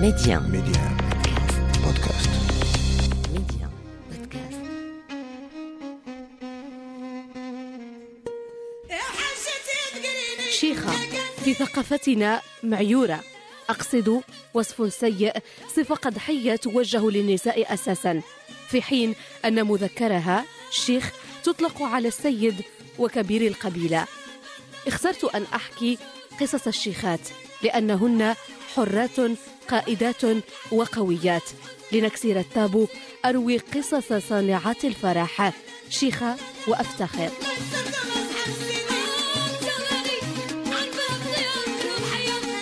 Média. Média. Podcast. Média. Podcast. شيخة في ثقافتنا معيورة أقصد وصف سيء صفة قدحية توجه للنساء أساسا في حين أن مذكرها شيخ تطلق على السيد وكبير القبيلة اخترت أن أحكي قصص الشيخات لأنهن حرات قائدات وقويات. لنكسر التابو أروي قصص صانعات الفرح. شيخة وأفتخر.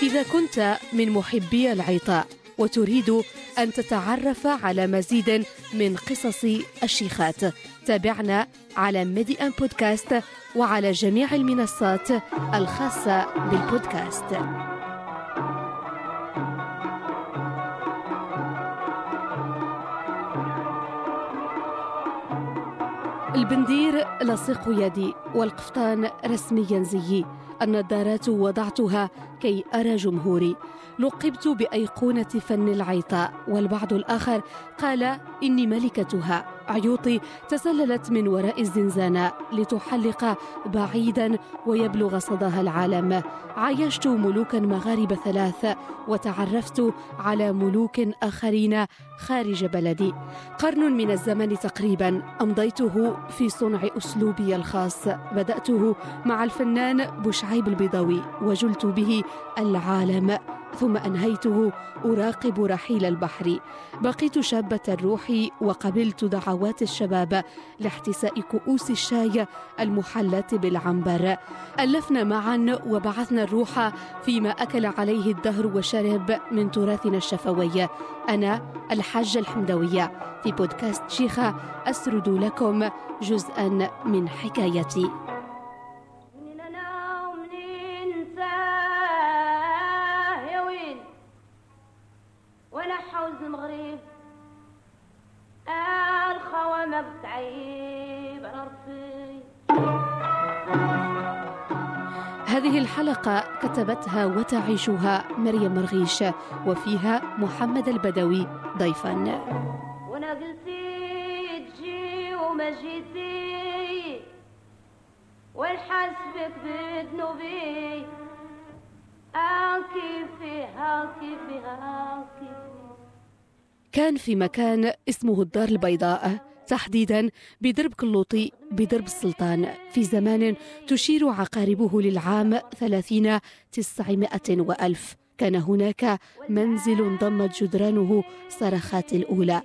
إذا كنت من محبي العطاء وتريد أن تتعرف على مزيد من قصص الشيخات تابعنا على ميدي أن بودكاست وعلى جميع المنصات الخاصة بالبودكاست. البندير لصق يدي والقفطان رسميا زيي النظارات وضعتها كي أرى جمهوري. لقبت بأيقونة فن العيطاء والبعض الآخر قال إني ملكتها. عيوطي تسللت من وراء الزنزانة لتحلق بعيدا ويبلغ صداها العالم. عايشت ملوكا مغاربة ثلاث وتعرفت على ملوك آخرين خارج بلدي. قرن من الزمن تقريبا أمضيته في صنع أسلوبي الخاص. بدأته مع الفنان بشعيب البيضاوي وجلت به العالم. ثم أنهيته أراقب رحيل البحر. بقيت شابة الروح وقبلت دعوات الشباب لاحتساء كؤوس الشاي المحلة بالعنبر. ألفنا معا وبعثنا الروح فيما أكل عليه الدهر وشرب من تراثنا الشفوي. أنا الحاجة الحمدوية في بودكاست شيخة أسرد لكم جزءا من حكايتي. الحلقة كتبتها وتعيشها مريم مرغيش وفيها محمد البدوي ضيفا. وأنا قلتي تجي وما جيتي والحسبك بذنوبي آه كيفي ها كيفي ها كيفي. كان في مكان اسمه الدار البيضاء تحديدا بدرب كلوطي بدرب السلطان في زمان تشير عقاربه للعام ثلاثين تسعمائة وألف. كان هناك منزل ضمت جدرانه صرخات الأولى.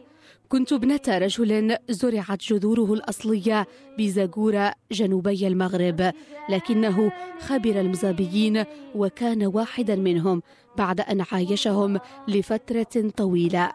كنت ابنة رجل زرعت جذوره الأصلية بزاغورة جنوبي المغرب لكنه خبر المزابيين وكان واحدا منهم بعد أن عايشهم لفترة طويلة.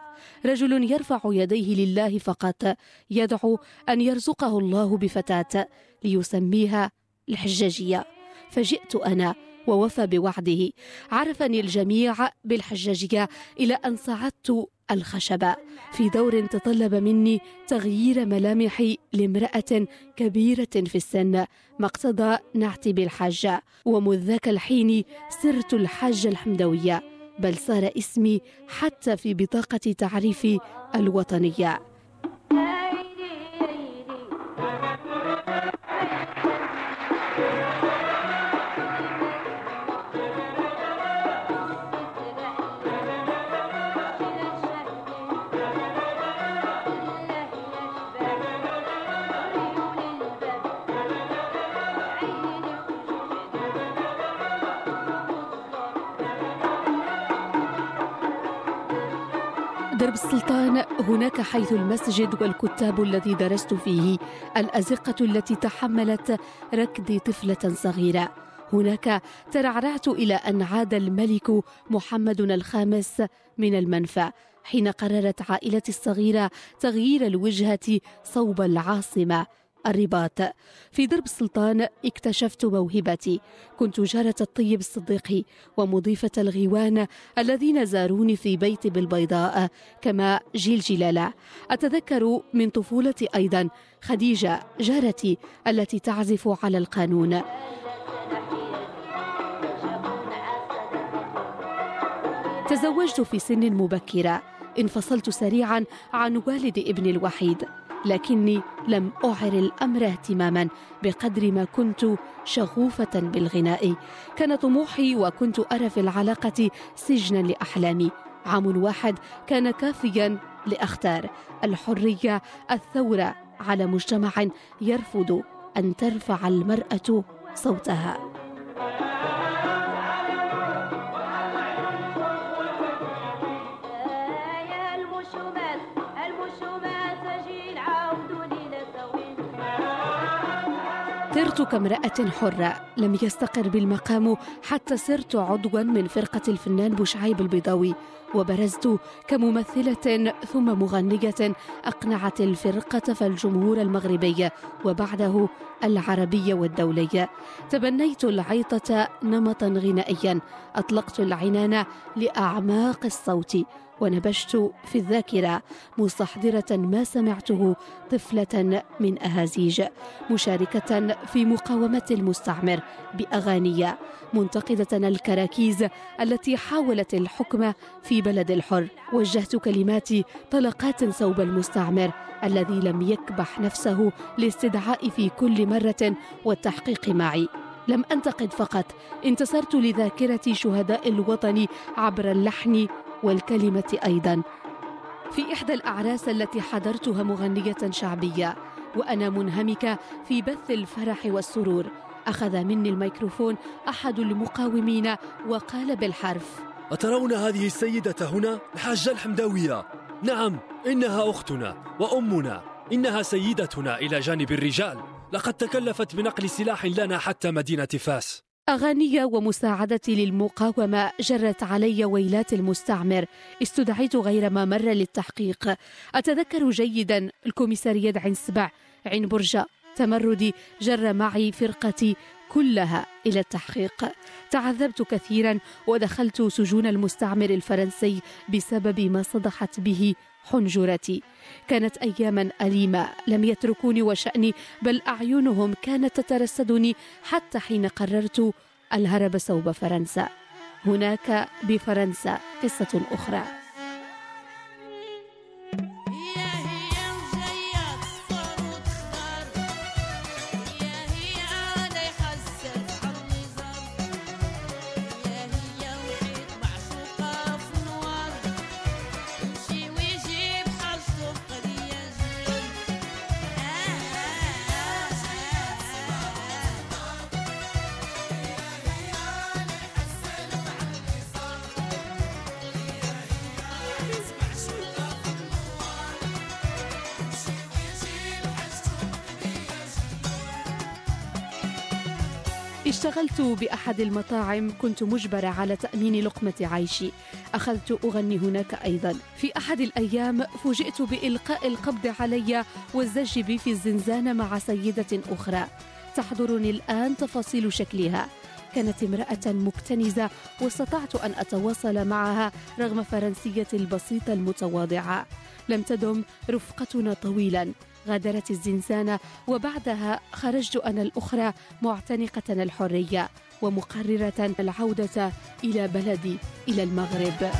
رجل يرفع يديه لله فقط يدعو أن يرزقه الله بفتاة ليسميها الحجاجية. فجئت أنا ووفى بوعده. عرفني الجميع بالحجاجية إلى أن صعدت الخشبة. في دور تطلب مني تغيير ملامحي لامرأة كبيرة في السن ما اقتضى نعتي بالحاجة ومذ ذاك الحين صرت الحاجة الحمدوية بل صار اسمي حتى في بطاقة تعريفي الوطنية. درب السلطان هناك حيث المسجد والكتاب الذي درست فيه الأزقة التي تحملت ركض طفلة صغيرة. هناك ترعرعت إلى أن عاد الملك محمد الخامس من المنفى حين قررت عائلتي الصغيرة تغيير الوجهة صوب العاصمة. الرباط. في درب السلطان اكتشفت موهبتي. كنت جارة الطيب الصديقي ومضيفة الغيوان الذين زاروني في بيتي بالبيضاء كما جيل جلالة. أتذكر من طفولتي أيضا خديجة جارتي التي تعزف على القانون. تزوجت في سن مبكرة. انفصلت سريعا عن والد ابني الوحيد. لكني لم أعر الأمر اهتماما بقدر ما كنت شغوفة بالغناء. كان طموحي وكنت أرى في العلاقة سجنا لأحلامي. عام واحد كان كافيا لأختار. الحرية الثورة على مجتمع يرفض أن ترفع المرأة صوتها. طرت كامرأة حرة. لم يستقر بالمقام حتى صرت عضوا من فرقة الفنان بوشعيب البيضاوي. وبرزت كممثلة ثم مغنية أقنعت الفرقة فالجمهور المغربي وبعده العربي والدولي. تبنيت العيطة نمطا غنائيا. أطلقت العنان لأعماق الصوت ونبشت في الذاكرة. مستحضرة ما سمعته طفلة من أهازيج. مشاركة في مقاومة المستعمر بأغاني. منتقدة الكراكيز التي حاولت الحكم في بلد الحر. وجهت كلماتي طلقات صوب المستعمر الذي لم يكبح نفسه لاستدعاء في كل مرة والتحقيق معي. لم أنتقد فقط انتصرت لذاكرة شهداء الوطن عبر اللحن والكلمة أيضا. في إحدى الأعراس التي حضرتها مغنية شعبية وأنا منهمكة في بث الفرح والسرور. أخذ مني الميكروفون أحد المقاومين وقال بالحرف أترون هذه السيدة هنا؟ الحاجة الحمداوية. نعم إنها أختنا وأمنا. إنها سيدتنا إلى جانب الرجال. لقد تكلفت بنقل سلاح لنا حتى مدينة فاس. أغاني ومساعدتي للمقاومة جرت علي ويلات المستعمر. استدعيت غير ما مر للتحقيق. أتذكر جيدا الكوميسارية عين سبع عين برجة تمردي جر معي فرقتي. كلها إلى التحقيق. تعذبت كثيرا ودخلت سجون المستعمر الفرنسي بسبب ما صدحت به حنجرتي. كانت اياما أليمة. لم يتركوني وشأني بل أعينهم كانت تترصدني حتى حين قررت ألهرب صوب فرنسا. هناك بفرنسا قصة أخرى. اشتغلت بأحد المطاعم كنت مجبرة على تأمين لقمة عيشي. أخذت أغني هناك أيضا. في أحد الأيام فوجئت بإلقاء القبض علي والزج بي في الزنزانة مع سيدة أخرى. تحضرني الآن تفاصيل شكلها. كانت امرأة مكتنزة واستطعت أن أتواصل معها رغم فرنسيتي البسيطة المتواضعة. لم تدم رفقتنا طويلا. غادرت الزنزانة وبعدها خرجت أنا الأخرى معتنقة الحرية ومقررة العودة إلى بلدي إلى المغرب.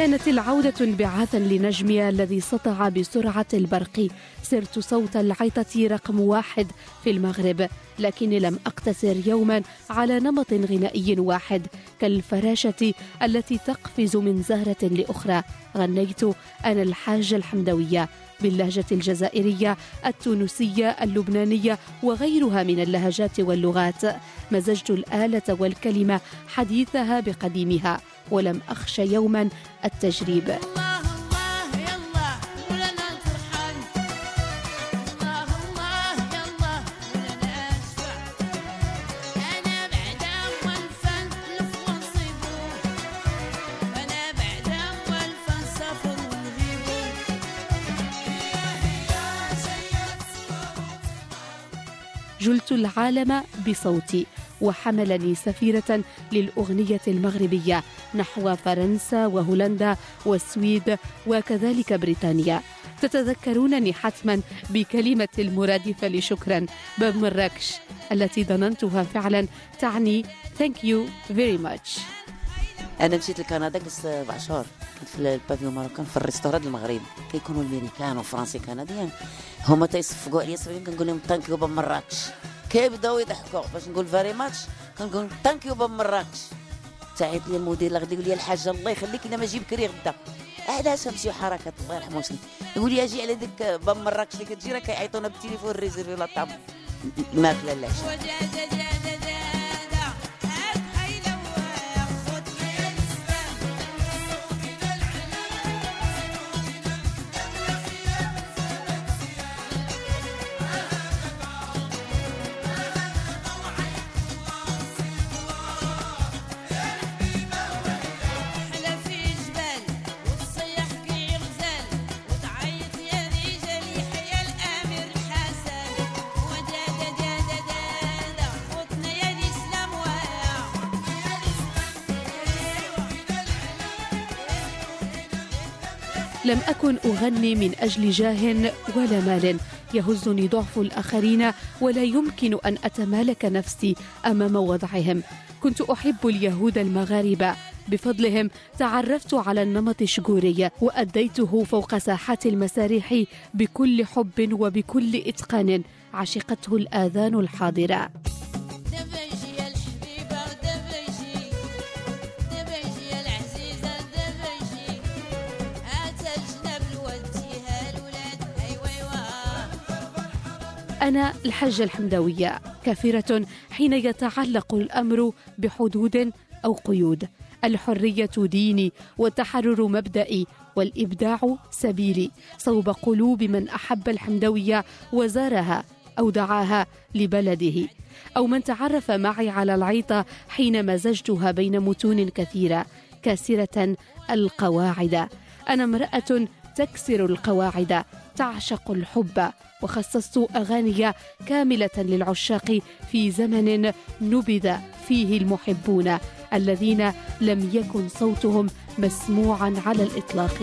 كانت العودة انبعاثا لنجمي الذي سطع بسرعة البرق. صرت صوت العيطة رقم واحد في المغرب لكني لم أقتصر يوما على نمط غنائي واحد كالفراشة التي تقفز من زهرة لأخرى. غنيت أنا الحاجة الحمدوية باللهجة الجزائرية التونسية اللبنانية وغيرها من اللهجات واللغات. مزجت الآلة والكلمة حديثها بقديمها. ولم أخش يوما التجريب. جلت العالم بصوتي. وحملني سفيرة للأغنية المغربية نحو فرنسا وهولندا والسويد وكذلك بريطانيا. تتذكرونني حتما بكلمة المرادفة لشكرا باب مراكش التي ظننتها فعلا تعني thank you very much. أنا مشيت لكندا جلست أربع شهور كنت في ال pavillon marocain في ال restaurant المغرب كيكونوا الأمريكان وفرنسي كنديان. هما تيصفقوا عليا صافي كنقول لهم thank you باب مراكش كيبداو يضحكوا؟ باش نقول very much كنقول thank you مراكش تعيط لي المدير غادي يقول لي الحاجة الله يخليك أنا ما جي بكري غدا. علاش نمشيو حركات الله يرحمه وسلم. يقول لي أجي على ديك باب مراكش اللي كتجي راه كيعيطونا بالتليفون réserver la table. الماكله لا لم أكن أغني من أجل جاه ولا مال. يهزني ضعف الآخرين ولا يمكن أن أتمالك نفسي أمام وضعهم. كنت أحب اليهود المغاربة. بفضلهم تعرفت على النمط الشجوري وأديته فوق ساحات المسارح بكل حب وبكل إتقان. عشقته الآذان الحاضرة. أنا الحجة الحمداوية. كافرة حين يتعلق الأمر بحدود أو قيود. الحرية ديني والتحرر مبدئي والإبداع سبيلي. صوب قلوب من أحب الحمدوية وزارها أو دعاها لبلده. أو من تعرف معي على العيطة حين مزجتها بين متون كثيرة. كاسرة القواعد. أنا امرأة تكسر القواعد تعشق الحب وخصصت أغاني كاملة للعشاق في زمن نبذ فيه المحبون الذين لم يكن صوتهم مسموعا على الإطلاق.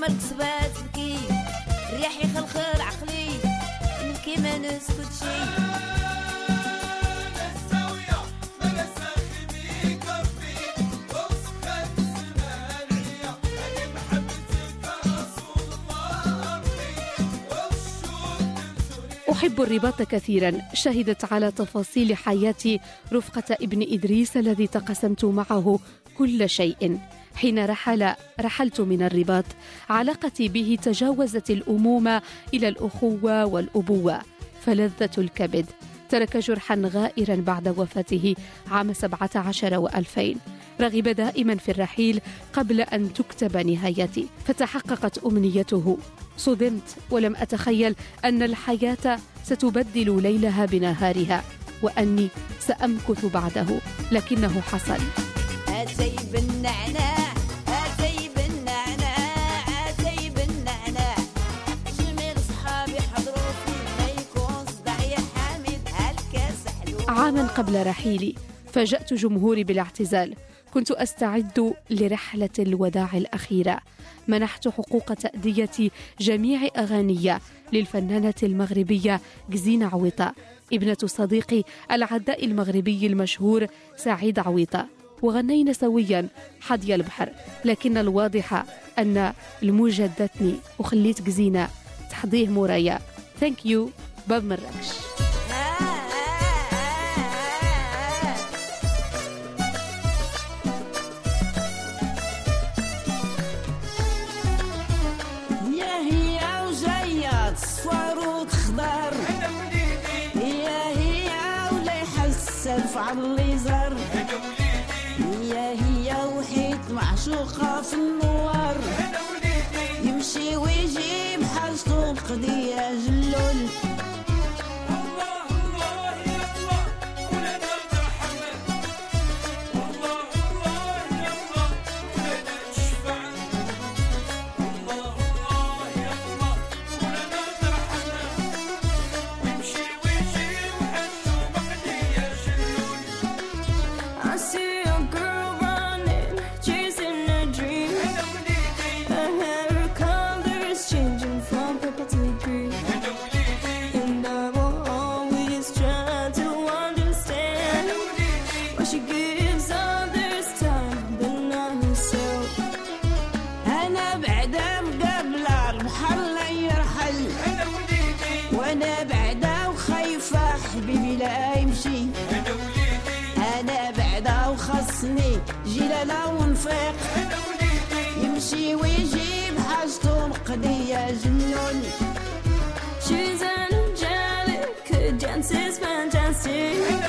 تما القصبة تبكي الرياح يخلخل عقلي. نبكي ما نسكت شي أحب الرباط كثيرا. شهدت على تفاصيل حياتي رفقة ابن إدريس الذي تقسمت معه كل شيء. حين رحل رحلت من الرباط. علاقتي به تجاوزت الأمومة إلى الأخوة والأبوة فلذة الكبد. ترك جرحا غائرا بعد وفاته عام 17 وألفين. رغب دائما في الرحيل قبل أن تكتب نهايتي. فتحققت أمنيته. صدمت ولم أتخيل أن الحياة ستبدل ليلها بنهارها وأني سأمكث بعده لكنه حصل. اتي بالنعناع عاما قبل رحيلي فاجأت جمهوري بالاعتزال. كنت أستعد لرحلة الوداع الأخيرة. منحت حقوق تأدية جميع أغاني للفنانة المغربية جزينة عويطة ابنة صديقي العداء المغربي المشهور سعيد عويطة. وغنينا سويا حدي البحر. لكن الواضح أن الموجة وخليت جزينة تحضيه مورايا. ثانك يو باب مراكش. الليزر. هي هي وحيد معشوقة في النوار. يمشي ويجي بحاجته قضية جلال قضية جنون She's an angelic, dances fantastic